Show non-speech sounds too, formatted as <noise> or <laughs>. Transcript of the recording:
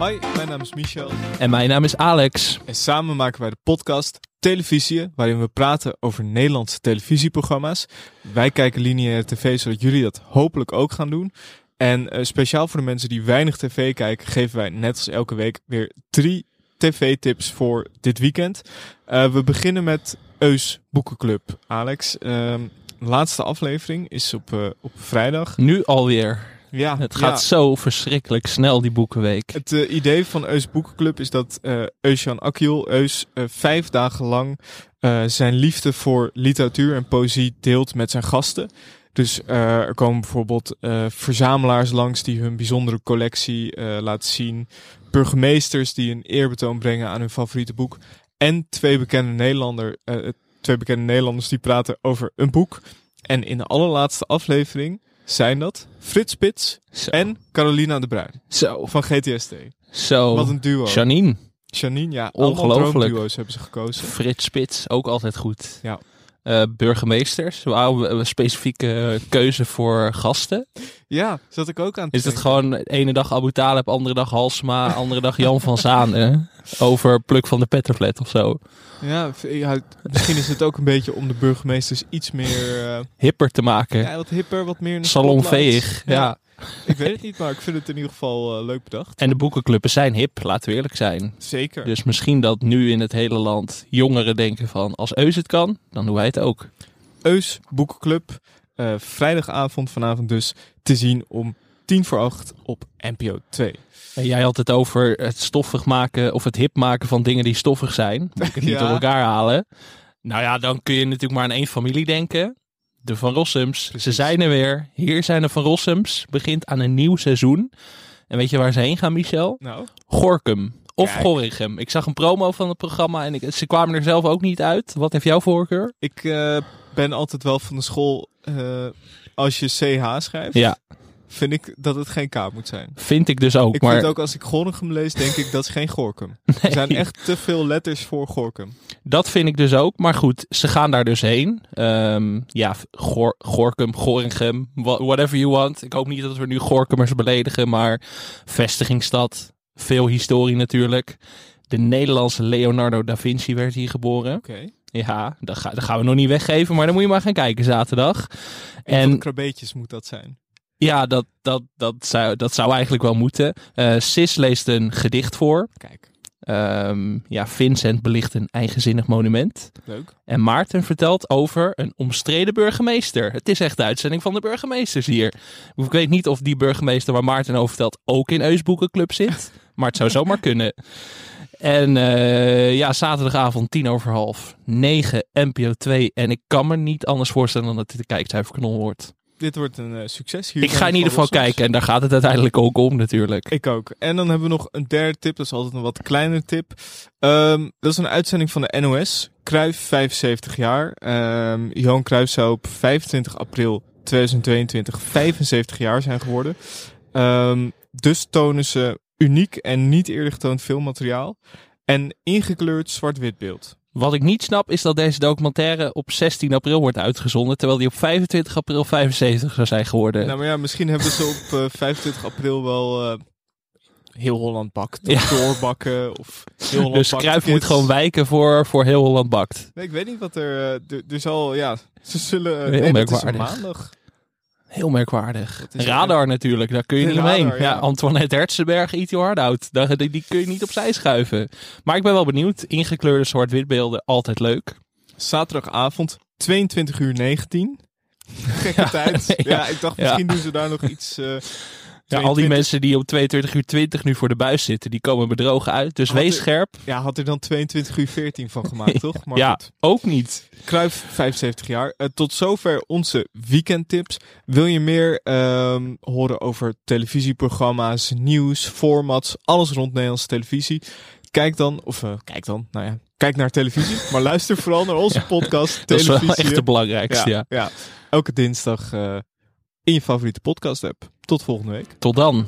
Hoi, mijn naam is Michel En mijn naam is Alex. en samen maken wij de podcast Televisie, waarin we praten over Nederlandse televisieprogramma's. Wij kijken lineaire tv, zodat jullie dat hopelijk ook gaan doen. En eh, speciaal voor de mensen die weinig tv kijken, geven wij net als elke week weer drie tv-tips voor dit weekend. Eh, we beginnen met Eus Boekenclub. Alex, de laatste aflevering is op, eh, op vrijdag. Nu alweer. Ja, Het gaat zo verschrikkelijk snel, die boekenweek. Het eh, idee van Eus Boekenclub is dat eh Eusjan Akil, Eus, eh, vijf dagen lang zijn liefde voor literatuur en poëzie deelt met zijn gasten. Dus er komen bijvoorbeeld verzamelaars langs die hun bijzondere collectie laten zien. Burgemeesters die een eerbetoon brengen aan hun favoriete boek. En twee bekende, Nederlander, twee bekende Nederlanders die praten over een boek. En in de allerlaatste aflevering zijn dat Frits Spits Zo. en Carolina de Bruin Zo. van GTST. Zo. Wat een duo. Janine. Janine, ja, Ongelooflijk. droomduo's hebben ze gekozen. Frits Spits, ook altijd goed. Ja. Eh, burgemeesters, een specifieke keuze voor gasten. Ja, zat ik ook aan Is het gewoon ene dag Abu Talib, andere dag Halsema, andere dag Jan van Zanen over Pluk van de Petterflat of zo. Ja, misschien is het ook een beetje om de burgemeesters iets meer... eh, Hipper te maken. ja, wat hipper, wat meer... Salonveeg, ja. Ik weet het niet, maar ik vind het in ieder geval eh, leuk bedacht. En de boekenclubben zijn hip, laten we eerlijk zijn. Zeker. Dus misschien dat nu in het hele land jongeren denken van als Eus het kan, dan doen wij het ook. Eus Boekenclub. eh, vrijdagavond vanavond dus te zien om tien voor acht op NPO 2. En jij had het over het stoffig maken of het hip maken van dingen die stoffig zijn. Moet ik het niet <laughs> Ja. door elkaar halen. Nou ja, dan kun je natuurlijk maar aan één familie denken. De Van Rossums. Ze zijn er weer. Hier zijn de Van Rossums. Begint aan een nieuw seizoen. En weet je waar ze heen gaan, Michel? Nou, Gorkum. Of Kijk. Gorinchem. Ik zag een promo van het programma en ik, ze kwamen er zelf ook niet uit. Wat heeft jouw voorkeur? ik eh, ben altijd wel van de school... eh, als je CH schrijft, Ja, vind ik dat het geen K moet zijn. vind ik dus ook. Ik maar vind ook als ik Gorinchem lees, denk ik dat is geen Gorkum. <laughs> Er zijn echt te veel letters voor Gorkum. Dat vind ik dus ook. Maar goed, ze gaan daar dus heen. Ehm, ja, Gor Gorkum, Gorinchem, wha- whatever you want. Ik hoop niet dat we nu Gorkumers beledigen, maar vestigingsstad. Veel historie natuurlijk. De Nederlandse Leonardo da Vinci werd hier geboren. Oké. Ja, dat, ga, dat gaan we nog niet weggeven, maar dan moet je maar gaan kijken zaterdag. En En krabeetjes moet dat zijn. Ja, dat, dat, dat, zou, dat zou eigenlijk wel moeten. Eh Sis leest een gedicht voor. Kijk, Ehm, ja, Vincent belicht een eigenzinnig monument. leuk. En Maarten vertelt over een omstreden burgemeester. Het is echt de uitzending van de burgemeesters hier. Ik weet niet of die burgemeester waar Maarten over vertelt ook in Eusboekenclub zit. <laughs> Maar het zou zomaar kunnen. En eh, ja, zaterdagavond tien over half negen NPO 2. En ik kan me niet anders voorstellen dan dat dit de kijkcijferkanon wordt. Dit wordt een eh, succes. Hier Ik ga in de ieder geval kijken en daar gaat het uiteindelijk ook om natuurlijk. Ik ook. En dan hebben we nog een derde tip. Dat is altijd een wat kleinere tip. Ehm, dat is een uitzending van de NOS. Cruijff, 75 jaar. Ehm Johan Cruijff zou op 25 april 2022 75 jaar zijn geworden. Ehm, dus tonen ze uniek en niet eerder getoond filmmateriaal. En ingekleurd zwart-wit beeld. Wat ik niet snap is dat deze documentaire op 16 april wordt uitgezonden. Terwijl die op 25 april 75 zou zijn geworden. Nou, maar ja, misschien hebben ze op <laughs> eh, 25 april wel eh, heel Holland bakt. Ja. Of doorbakken. Of heel Holland Dus Cruijff moet gewoon wijken voor, voor heel Holland bakt. Nee, ik weet niet wat er... eh, er, er zal, ja, ze zullen... Heel nee, dat is maandag. Heel merkwaardig. Radar natuurlijk, daar kun je niet mee. Ja. Antoinette Hertzenberg, E.T. Hardout, die, die kun je niet opzij schuiven. Maar ik ben wel benieuwd. Ingekleurde zwart-witbeelden, altijd leuk. Zaterdagavond, 22 uur 19. Gekke <laughs> tijd. <laughs> Ja, ik dacht misschien doen ze daar nog iets... Eh, al die mensen die om 22 uur 20 nu voor de buis zitten, die komen bedrogen uit. Dus wees scherp. Ja, had er dan 22 uur 14 van gemaakt, <laughs> toch? Maar ja, ook niet. Kruif, 75 jaar. Eh, tot zover onze weekendtips. Wil je meer ehm, horen over televisieprogramma's, nieuws, formats, alles rond Nederlandse televisie? Kijk dan, of eh, kijk dan, nou ja, kijk naar televisie, <laughs> maar luister vooral naar onze podcast. Televisie. Dat is echt het belangrijkste, ja. ja. elke dinsdag eh, in je favoriete podcast app. Tot volgende week. Tot dan.